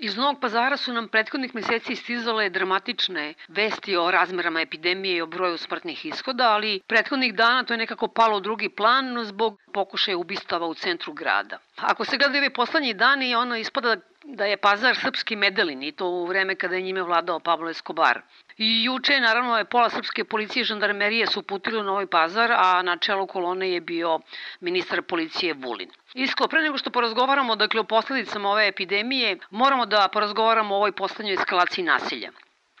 Iz Novog pazara su nam prethodnih meseci stizale dramatične vesti o razmerama epidemije i o broju smrtnih ishoda, ali prethodnih dana to je nekako palo u drugi plan zbog pokušaja ubistava u centru grada. Ako se gledaju ove poslednji dani, ono ispada da je pazar srpski medelin i to u vreme kada je njime vladao Pablo Escobar. I juče, naravno, je pola srpske policije i žandarmerije su putili u Novi pazar, a na čelu kolone je bio ministar policije Vulin. Isko, pre nego što porazgovaramo dakle, o posledicama ove epidemije, moramo da porazgovaramo o ovoj poslednjoj eskalaciji nasilja.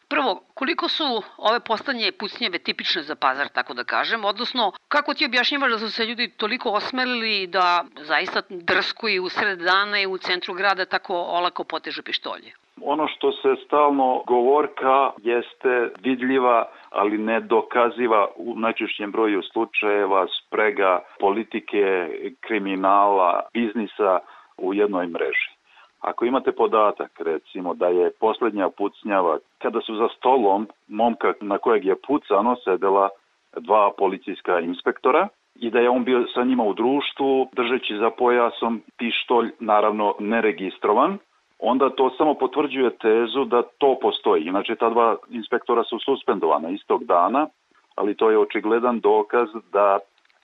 Prvo, koliko su ove poslednje pucnjeve tipične za pazar, tako da kažem, odnosno kako ti objašnjavaš da su se ljudi toliko osmelili da zaista drsko i u sred dana i u centru grada tako olako potežu pištolje? Ono što se stalno govorka jeste vidljiva, ali nedokaziva u najčešćem broju slučajeva sprega politike, kriminala, biznisa u jednoj mreži. Ako imate podatak, recimo, da je poslednja pucnjava, kada su za stolom momka na kojeg je pucano sedela dva policijska inspektora, i da je on bio sa njima u društvu, držeći za pojasom pištolj, naravno neregistrovan, onda to samo potvrđuje tezu da to postoji. Inače, ta dva inspektora su suspendovana istog dana, ali to je očigledan dokaz da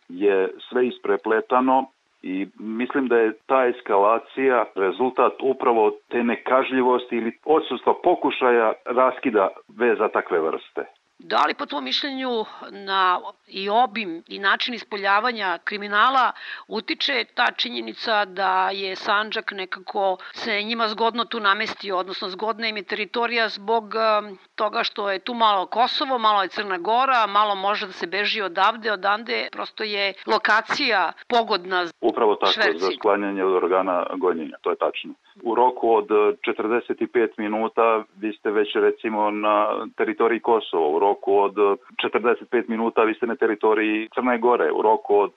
je sve isprepletano i mislim da je ta eskalacija rezultat upravo te nekažljivosti ili odsustva pokušaja raskida veza takve vrste. Da li po tvojom mišljenju na i obim i način ispoljavanja kriminala utiče ta činjenica da je Sanđak nekako se njima zgodno tu namestio, odnosno zgodna im je teritorija zbog um, toga što je tu malo Kosovo, malo je Crna Gora, malo može da se beži odavde, odande, prosto je lokacija pogodna Upravo tako, šverci. za sklanjanje od organa gonjenja, to je tačno. U roku od 45 minuta vi ste već recimo na teritoriji Kosova, u roku od 45 minuta vi ste na teritoriji Crne Gore, u roku od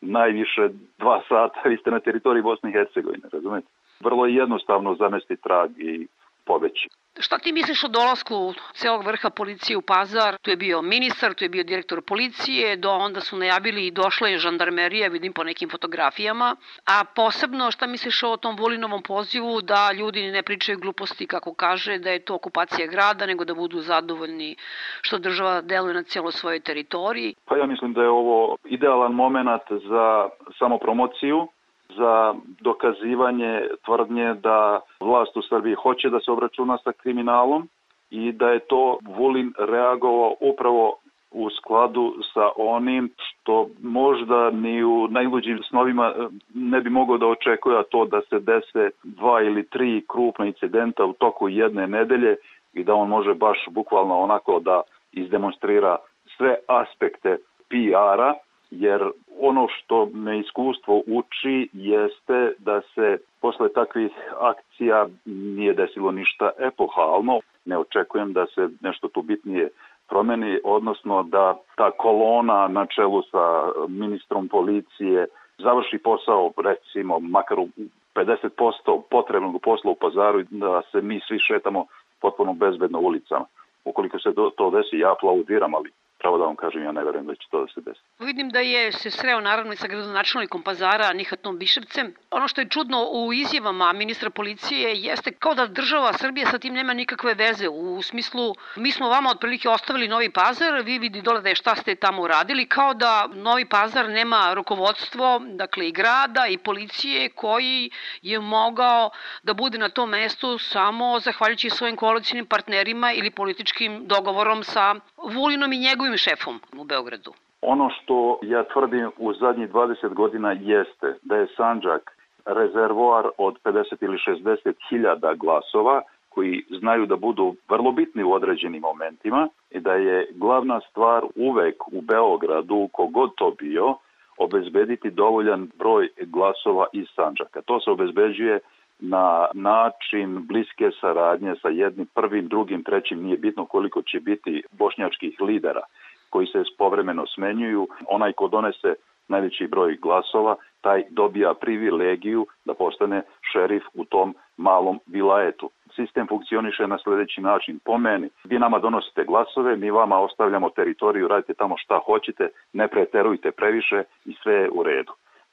najviše dva sata vi ste na teritoriji Bosne i Hercegovine, razumete? Vrlo je jednostavno zamesti trag i pobeći. Šta ti misliš o dolasku celog vrha policije u Pazar? Tu je bio ministar, tu je bio direktor policije, do onda su najavili i došla je žandarmerija, vidim po nekim fotografijama. A posebno šta misliš o tom Volinovom pozivu da ljudi ne pričaju gluposti kako kaže, da je to okupacija grada, nego da budu zadovoljni što država deluje na cijeloj svojoj teritoriji? Pa ja mislim da je ovo idealan moment za samopromociju za dokazivanje tvrdnje da vlast u Srbiji hoće da se obračuna sa kriminalom i da je to Vulin reagovao upravo u skladu sa onim što možda ni u najluđim snovima e, ne bi mogao da očekuje, a to da se dese dva ili tri krupna incidenta u toku jedne nedelje i da on može baš bukvalno onako da izdemonstrira sve aspekte PR-a jer ono što me iskustvo uči jeste da se posle takvih akcija nije desilo ništa epohalno. Ne očekujem da se nešto tu bitnije promeni, odnosno da ta kolona na čelu sa ministrom policije završi posao, recimo, makar u 50% potrebnog posla u pazaru da se mi svi šetamo potpuno bezbedno ulicama. Ukoliko se to desi, ja aplaudiram, ali pravo da vam kažem, ja ne verujem da će to da se desi. Vidim da je se sreo naravno i sa gradonačelnikom pazara Nihatom Biševcem. Ono što je čudno u izjavama ministra policije jeste kao da država Srbije sa tim nema nikakve veze. U smislu, mi smo vama otprilike ostavili Novi pazar, vi vidi dole da je šta ste tamo uradili, kao da Novi pazar nema rukovodstvo, dakle i grada i policije koji je mogao da bude na tom mestu samo zahvaljujući svojim koalicijnim partnerima ili političkim dogovorom sa Vulinom i njegovim šefom u Beogradu? Ono što ja tvrdim u zadnjih 20 godina jeste da je Sanđak rezervoar od 50 ili 60 hiljada glasova koji znaju da budu vrlo bitni u određenim momentima i da je glavna stvar uvek u Beogradu, kogod to bio, obezbediti dovoljan broj glasova iz Sanđaka. To se obezbeđuje na način bliske saradnje sa jednim prvim, drugim, trećim, nije bitno koliko će biti bošnjačkih lidera koji se povremeno smenjuju. Onaj ko donese najveći broj glasova, taj dobija privilegiju da postane šerif u tom malom vilajetu. Sistem funkcioniše na sledeći način. Po meni, vi nama donosite glasove, mi vama ostavljamo teritoriju, radite tamo šta hoćete, ne preterujte previše i sve je u redu.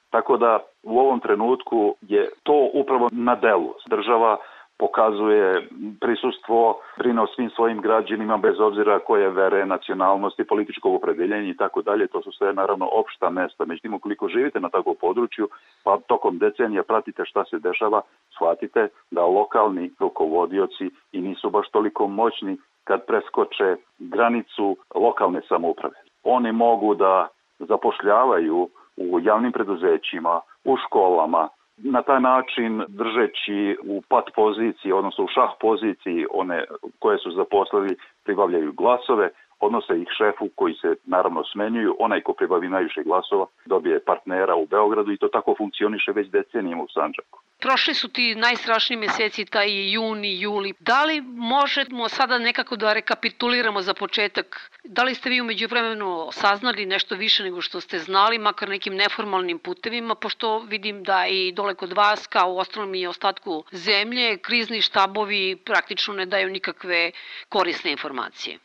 Tako da u ovom trenutku je to upravo na delu. Država pokazuje prisustvo, brine o svim svojim građanima bez obzira koje vere, nacionalnosti, političkog opredeljenja i tako dalje. To su sve naravno opšta mesta. Međutim, ukoliko živite na takvom području, pa tokom decenija pratite šta se dešava, shvatite da lokalni rukovodioci i nisu baš toliko moćni kad preskoče granicu lokalne samouprave. Oni mogu da zapošljavaju u javnim preduzećima, u školama, na taj način držeći u pat poziciji, odnosno u šah poziciji one koje su zaposlili pribavljaju glasove, odnose ih šefu koji se naravno smenjuju, onaj ko pribavi najviše glasova dobije partnera u Beogradu i to tako funkcioniše već decenijama u Sanđaku. Prošli su ti najstrašniji meseci, taj juni, juli. Da li možemo sada nekako da rekapituliramo za početak? Da li ste vi umeđu vremenu saznali nešto više nego što ste znali, makar nekim neformalnim putevima, pošto vidim da i dole kod vas, kao u ostalom i ostatku zemlje, krizni štabovi praktično ne daju nikakve korisne informacije?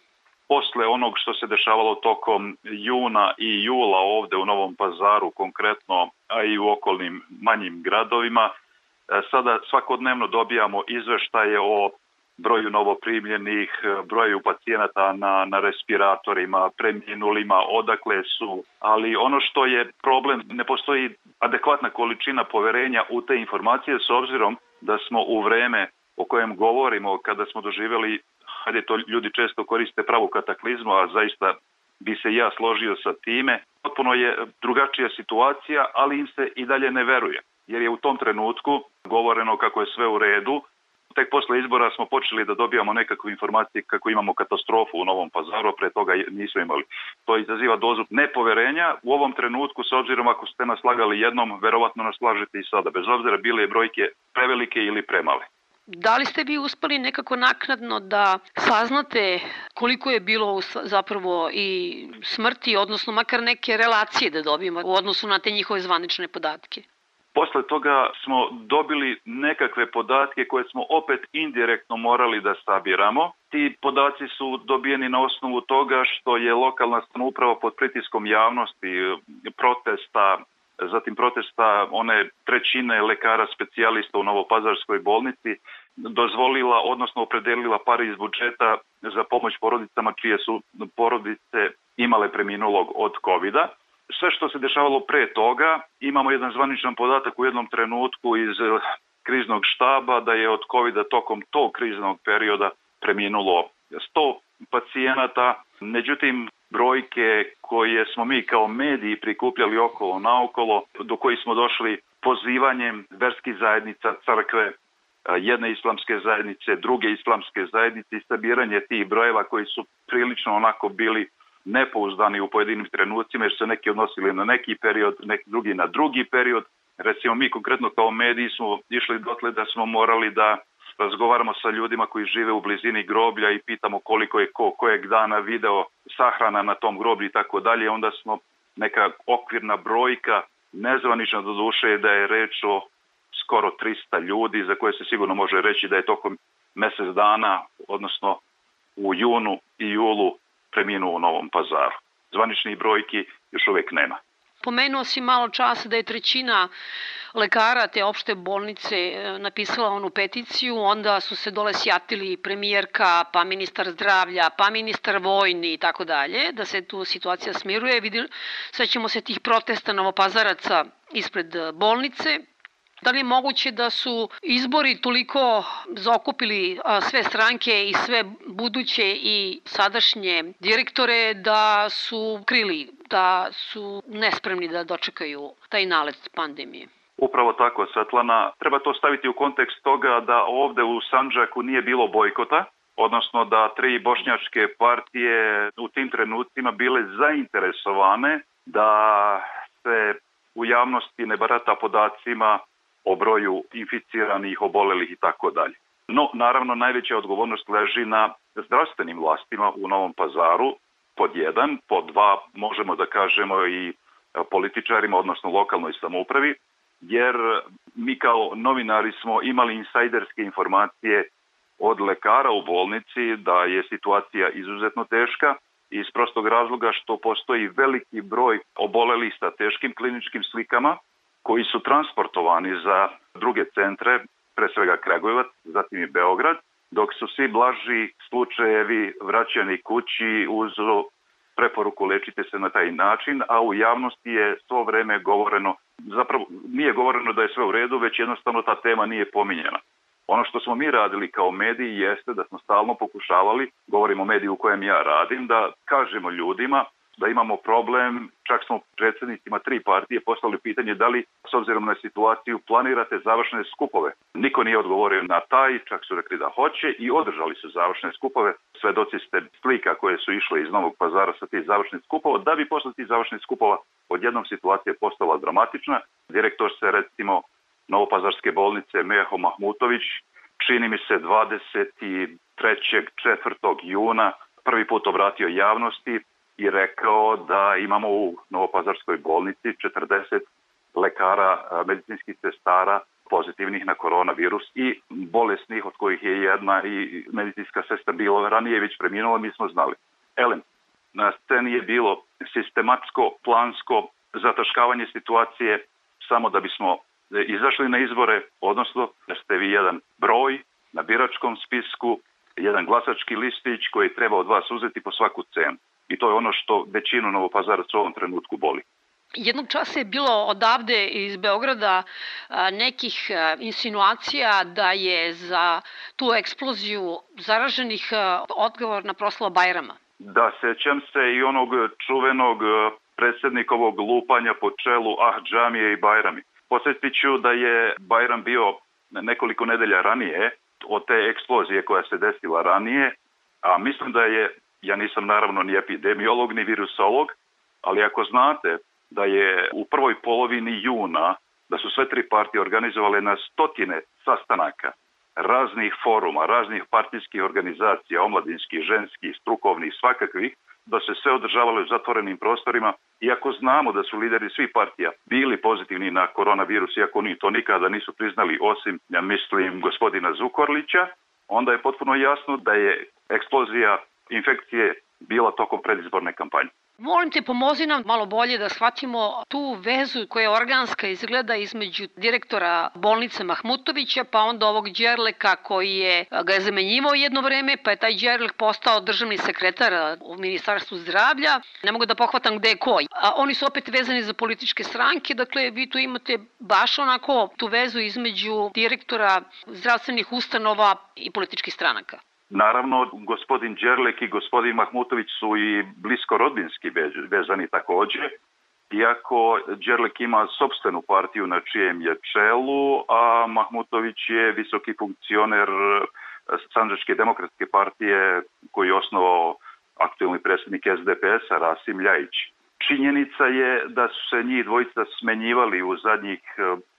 Posle onog što se dešavalo tokom juna i jula ovde u Novom pazaru konkretno, a i u okolnim manjim gradovima, e, sada svakodnevno dobijamo izveštaje o broju novoprimljenih, broju pacijenata na, na respiratorima, preminulima, odakle su, ali ono što je problem, ne postoji adekvatna količina poverenja u te informacije s obzirom da smo u vreme o kojem govorimo, kada smo doživjeli hajde to ljudi često koriste pravu kataklizmu, a zaista bi se ja složio sa time. Potpuno je drugačija situacija, ali im se i dalje ne veruje. Jer je u tom trenutku govoreno kako je sve u redu, tek posle izbora smo počeli da dobijamo nekakve informacije kako imamo katastrofu u Novom pazaru, pre toga nismo imali. To izaziva dozu nepoverenja. U ovom trenutku, s obzirom ako ste nas lagali jednom, verovatno nas lažete i sada, bez obzira bile brojke prevelike ili premale. Da li ste vi uspeli nekako naknadno da saznate koliko je bilo zapravo i smrti, odnosno makar neke relacije da dobijemo u odnosu na te njihove zvanične podatke? Posle toga smo dobili nekakve podatke koje smo opet indirektno morali da sabiramo. Ti podaci su dobijeni na osnovu toga što je lokalna samouprava pod pritiskom javnosti, protesta, zatim protesta one trećine lekara specijalista u Novopazarskoj bolnici dozvolila, odnosno opredelila pare iz budžeta za pomoć porodicama čije su porodice imale preminulog od covid -a. Sve što se dešavalo pre toga, imamo jedan zvaničan podatak u jednom trenutku iz kriznog štaba da je od covid tokom tog kriznog perioda preminulo 100 pacijenata. Međutim, brojke koje smo mi kao mediji prikupljali okolo naokolo, do koji smo došli pozivanjem verskih zajednica, crkve, jedne islamske zajednice, druge islamske zajednice i sabiranje tih brojeva koji su prilično onako bili nepouzdani u pojedinim trenucima jer su neki odnosili na neki period, neki drugi na drugi period. Recimo mi konkretno kao mediji smo išli dotle da smo morali da razgovaramo sa ljudima koji žive u blizini groblja i pitamo koliko je ko kojeg dana video sahrana na tom groblju i tako dalje. Onda smo neka okvirna brojka, nezvanična do duše da je reč o skoro 300 ljudi za koje se sigurno može reći da je tokom mesec dana, odnosno u junu i julu preminuo u Novom pazaru. Zvaničnih brojki još uvek nema. Pomenuo si malo časa da je trećina lekara te opšte bolnice e, napisala onu peticiju, onda su se dole sjatili premijerka, pa ministar zdravlja, pa ministar vojni i tako dalje, da se tu situacija smiruje. Vidimo, sećamo se tih protesta novopazaraca ispred bolnice, Da li je moguće da su izbori toliko zaokupili sve stranke i sve buduće i sadašnje direktore da su krili, da su nespremni da dočekaju taj nalet pandemije? Upravo tako, Svetlana. Treba to staviti u kontekst toga da ovde u Sanđaku nije bilo bojkota, odnosno da tri bošnjačke partije u tim trenucima bile zainteresovane da se u javnosti ne barata podacima o broju inficiranih, obolelih i tako dalje. No, naravno, najveća odgovornost leži na zdravstvenim vlastima u Novom pazaru, pod jedan, pod dva, možemo da kažemo i političarima, odnosno lokalnoj samoupravi, jer mi kao novinari smo imali insajderske informacije od lekara u bolnici da je situacija izuzetno teška iz prostog razloga što postoji veliki broj obolelih sa teškim kliničkim slikama koji su transportovani za druge centre pre svega Kragujevac, zatim i Beograd, dok su svi blaži slučajevi vraćani kući uz preporuku lečite se na taj način, a u javnosti je svo vreme govoreno, zapravo nije govoreno da je sve u redu, već jednostavno ta tema nije pominjena. Ono što smo mi radili kao mediji jeste da smo stalno pokušavali, govorim o mediju u kojem ja radim, da kažemo ljudima da imamo problem, čak smo predsednicima tri partije poslali pitanje da li s obzirom na situaciju planirate završne skupove. Niko nije odgovorio na taj, čak su rekli da hoće i održali su završne skupove. Svedoci ste slika koje su išle iz Novog pazara sa tih završnih skupova. Da bi posle tih završnih skupova odjednom situacija postala dramatična, direktor se recimo Novopazarske bolnice Meho Mahmutović, čini mi se 23. 4. juna prvi put obratio javnosti i rekao da imamo u Novopazarskoj bolnici 40 lekara, medicinskih sestara pozitivnih na koronavirus i bolesnih od kojih je jedna i medicinska sestra bila ranije već preminula, mi smo znali. Elem, na sceni je bilo sistematsko, plansko zataškavanje situacije samo da bismo izašli na izbore, odnosno da ste vi jedan broj na biračkom spisku, jedan glasački listić koji treba od vas uzeti po svaku cenu. I to je ono što većinu Novopazaraca u ovom trenutku boli. Jednog časa je bilo odavde iz Beograda nekih insinuacija da je za tu eksploziju zaraženih odgovor na proslava Bajrama. Da, sećam se i onog čuvenog predsednikovog lupanja po čelu Ah džamije i Bajrami. Posjetit ću da je Bajram bio nekoliko nedelja ranije od te eksplozije koja se desila ranije, a mislim da je, ja nisam naravno ni epidemiolog ni virusolog, ali ako znate da je u prvoj polovini juna da su sve tri partije organizovale na stotine sastanaka raznih foruma, raznih partijskih organizacija, omladinskih, ženskih, strukovnih, svakakvih, da se sve održavalo u zatvorenim prostorima, iako znamo da su lideri svih partija bili pozitivni na koronavirus, iako ni to nikada nisu priznali, osim, ja mislim, gospodina Zukorlića, onda je potpuno jasno da je eksplozija infekcije bila tokom predizborne kampanje. Molim te, pomozi nam malo bolje da shvatimo tu vezu koja je organska izgleda između direktora bolnice Mahmutovića, pa onda ovog Đerleka koji je ga je zamenjivao jedno vreme, pa je taj Đerlek postao državni sekretar u Ministarstvu zdravlja. Ne mogu da pohvatam gde je koji. A oni su opet vezani za političke stranke, dakle vi tu imate baš onako tu vezu između direktora zdravstvenih ustanova i političkih stranaka. Naravno, gospodin Đerlek i gospodin Mahmutović su i blisko rodbinski vezani takođe, iako Đerlek ima sobstvenu partiju na čijem je čelu, a Mahmutović je visoki funkcioner Sanđačke demokratske partije koji je osnovao aktualni predsednik SDP-a Rasim Ljajić. Činjenica je da su se njih dvojica smenjivali u zadnjih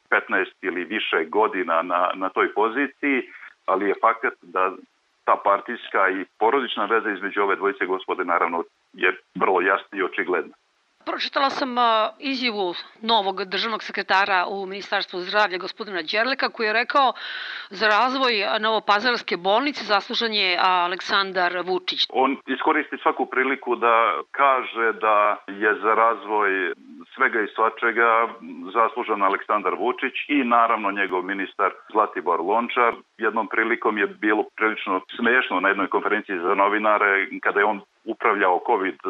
15 ili više godina na, na toj poziciji, ali je fakat da ta partijska i porodična veza između ove dvojice gospode naravno je vrlo jasna i očigledna. Pročitala sam izjavu novog državnog sekretara u Ministarstvu zdravlja gospodina Đerleka koji je rekao za razvoj Novopazarske bolnice zaslužan je Aleksandar Vučić. On iskoristi svaku priliku da kaže da je za razvoj svega i svačega zaslužan Aleksandar Vučić i naravno njegov ministar Zlatibor Lončar. Jednom prilikom je bilo prilično smešno na jednoj konferenciji za novinare kada je on upravljao COVID e,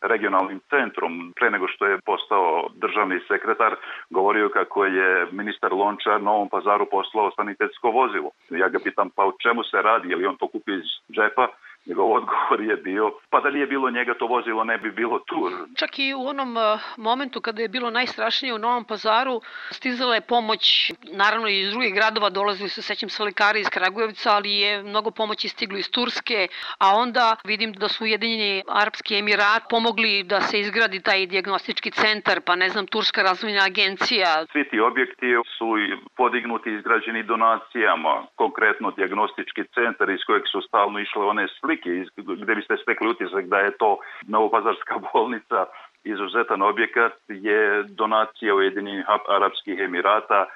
regionalnim centrom pre nego što je postao državni sekretar govorio kako je ministar Lončar Novom pazaru poslao sanitetsko vozilo. Ja ga pitam pa o čemu se radi, je li on to kupio iz džepa Njegov odgovor je bio, pa da nije bilo njega to vozilo ne bi bilo tu. Čak i u onom e, momentu kada je bilo najstrašnije u Novom pazaru, stizala je pomoć, naravno i iz drugih gradova dolazili su, sećam se, lekari iz Kragujevca, ali je mnogo pomoći stiglo iz Turske, a onda vidim da su Ujedinjeni Arapski Emirat pomogli da se izgradi taj diagnostički centar, pa ne znam, Turska razvojna agencija. Svi ti objekti su podignuti izgrađeni donacijama, konkretno diagnostički centar iz kojeg su stalno išle one slike slike gde biste stekli utisak da je to Novopazarska bolnica izuzetan objekat je donacija Ujedinjenih Arabskih Emirata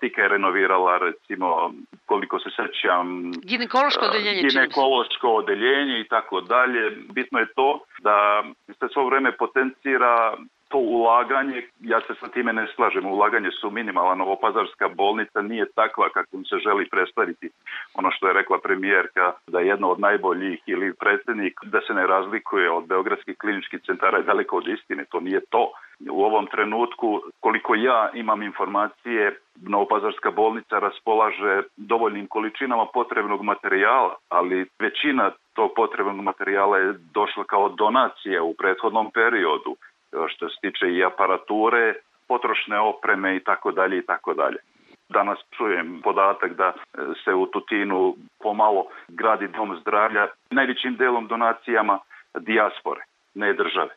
Tika je renovirala recimo koliko se sećam ginekološko odeljenje ginekološko odeljenje i tako dalje. Bitno je to da se svo vreme potencira to ulaganje, ja se sa time ne slažem, ulaganje su minimalna, Novopazarska bolnica nije takva kakvom se želi predstaviti. Ono što je rekla premijerka, da je jedna od najboljih ili predsednik, da se ne razlikuje od Beogradskih kliničkih centara je daleko od istine, to nije to. U ovom trenutku, koliko ja imam informacije, Novopazarska bolnica raspolaže dovoljnim količinama potrebnog materijala, ali većina tog potrebnog materijala je došla kao donacija u prethodnom periodu što se tiče i aparature, potrošne opreme i tako dalje i tako dalje. Danas čujem podatak da se u Tutinu pomalo gradi dom zdravlja najvećim delom donacijama dijaspore, ne države.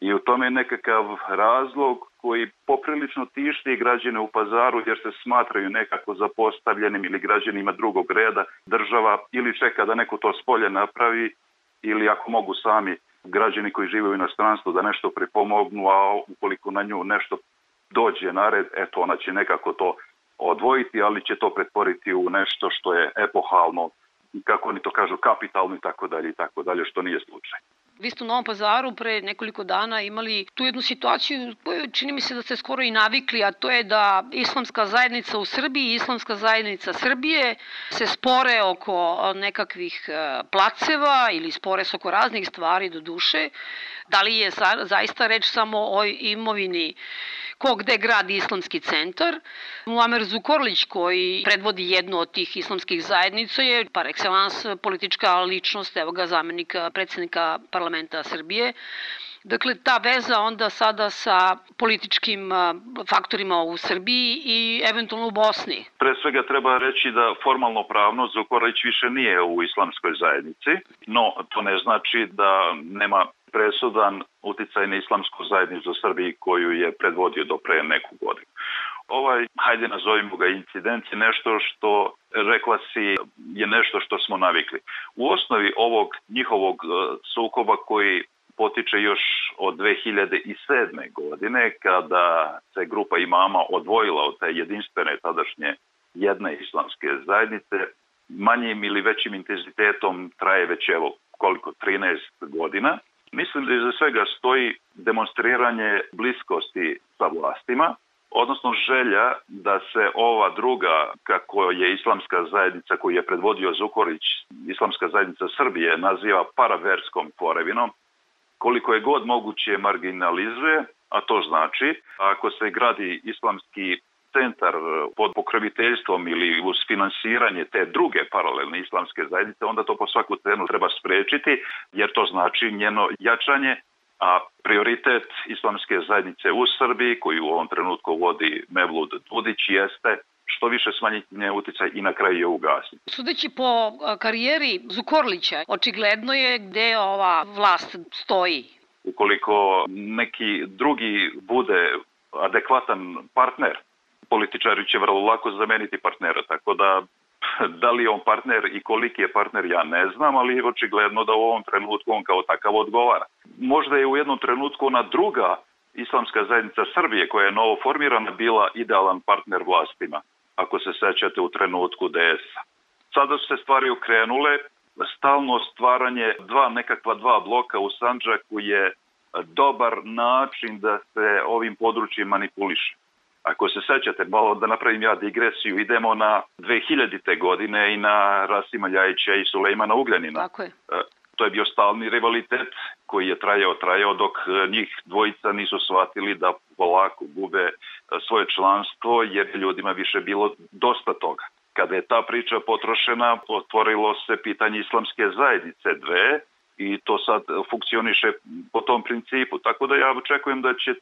I u tome je nekakav razlog koji poprilično tišti građane u pazaru jer se smatraju nekako zapostavljenim ili građanima drugog reda. Država ili čeka da neko to spolje napravi ili ako mogu sami građani koji žive u inostranstvu da nešto pripomognu, a ukoliko na nju nešto dođe na red, eto ona će nekako to odvojiti, ali će to pretvoriti u nešto što je epohalno, kako oni to kažu, kapitalno i tako dalje i tako dalje, što nije slučaj. Vi ste u Novom pazaru pre nekoliko dana imali tu jednu situaciju koju čini mi se da ste skoro i navikli, a to je da islamska zajednica u Srbiji i islamska zajednica Srbije se spore oko nekakvih e, placeva ili spore se oko raznih stvari do duše. Da li je zaista reč samo o imovini ko gde gradi islamski centar. Muamer Zukorlić koji predvodi jednu od tih islamskih zajednica je par excellence politička ličnost, evo ga zamenika predsednika parlamenta Srbije. Dakle, ta veza onda sada sa političkim faktorima u Srbiji i eventualno u Bosni. Pre svega treba reći da formalno pravno Zukorlić više nije u islamskoj zajednici, no to ne znači da nema presudan uticaj na islamsku zajednicu u Srbiji koju je predvodio do pre neku godinu. Ovaj, hajde nazovimo ga incident, je nešto što, rekla si, je nešto što smo navikli. U osnovi ovog njihovog e, sukoba koji potiče još od 2007. godine kada se grupa imama odvojila od te jedinstvene tadašnje jedne islamske zajednice, manjim ili većim intenzitetom traje već evo koliko 13 godina Mislim da iza svega stoji demonstriranje bliskosti sa vlastima, odnosno želja da se ova druga, kako je islamska zajednica koju je predvodio Zukorić, islamska zajednica Srbije, naziva paraverskom tvorevinom, koliko je god moguće marginalizuje, a to znači ako se gradi islamski centar pod pokroviteljstvom ili uz finansiranje te druge paralelne islamske zajednice, onda to po svaku cenu treba sprečiti, jer to znači njeno jačanje, a prioritet islamske zajednice u Srbiji, koju u ovom trenutku vodi Mevlud Dudić, jeste što više smanjiti nje uticaj i na kraju je ugasiti. Sudeći po karijeri Zukorlića, očigledno je gde ova vlast stoji. Ukoliko neki drugi bude adekvatan partner političari će vrlo lako zameniti partnera, tako da da li je on partner i koliki je partner, ja ne znam, ali očigledno da u ovom trenutku on kao takav odgovara. Možda je u jednom trenutku ona druga islamska zajednica Srbije, koja je novo formirana, bila idealan partner vlastima, ako se sećate u trenutku DS-a. Sada su se stvari ukrenule, stalno stvaranje dva nekakva dva bloka u Sanđaku je dobar način da se ovim područjem manipuliše. Ako se sećate, malo da napravim ja digresiju, idemo na 2000. godine i na Rasima Ljajića i Sulejmana Ugljanina. Tako je. E, to je bio stalni rivalitet koji je trajao, trajao dok e, njih dvojica nisu shvatili da polako gube e, svoje članstvo jer ljudima više bilo dosta toga. Kada je ta priča potrošena, otvorilo se pitanje islamske zajednice dve i to sad funkcioniše po tom principu. Tako da ja očekujem da će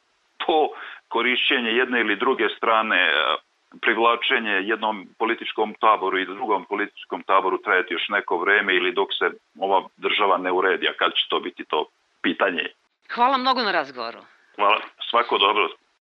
to korišćenje jedne ili druge strane e, privlačenje jednom političkom taboru i drugom političkom taboru trajati još neko vreme ili dok se ova država ne uredi, a kad će to biti to pitanje. Hvala mnogo na razgovoru. Hvala, svako dobro.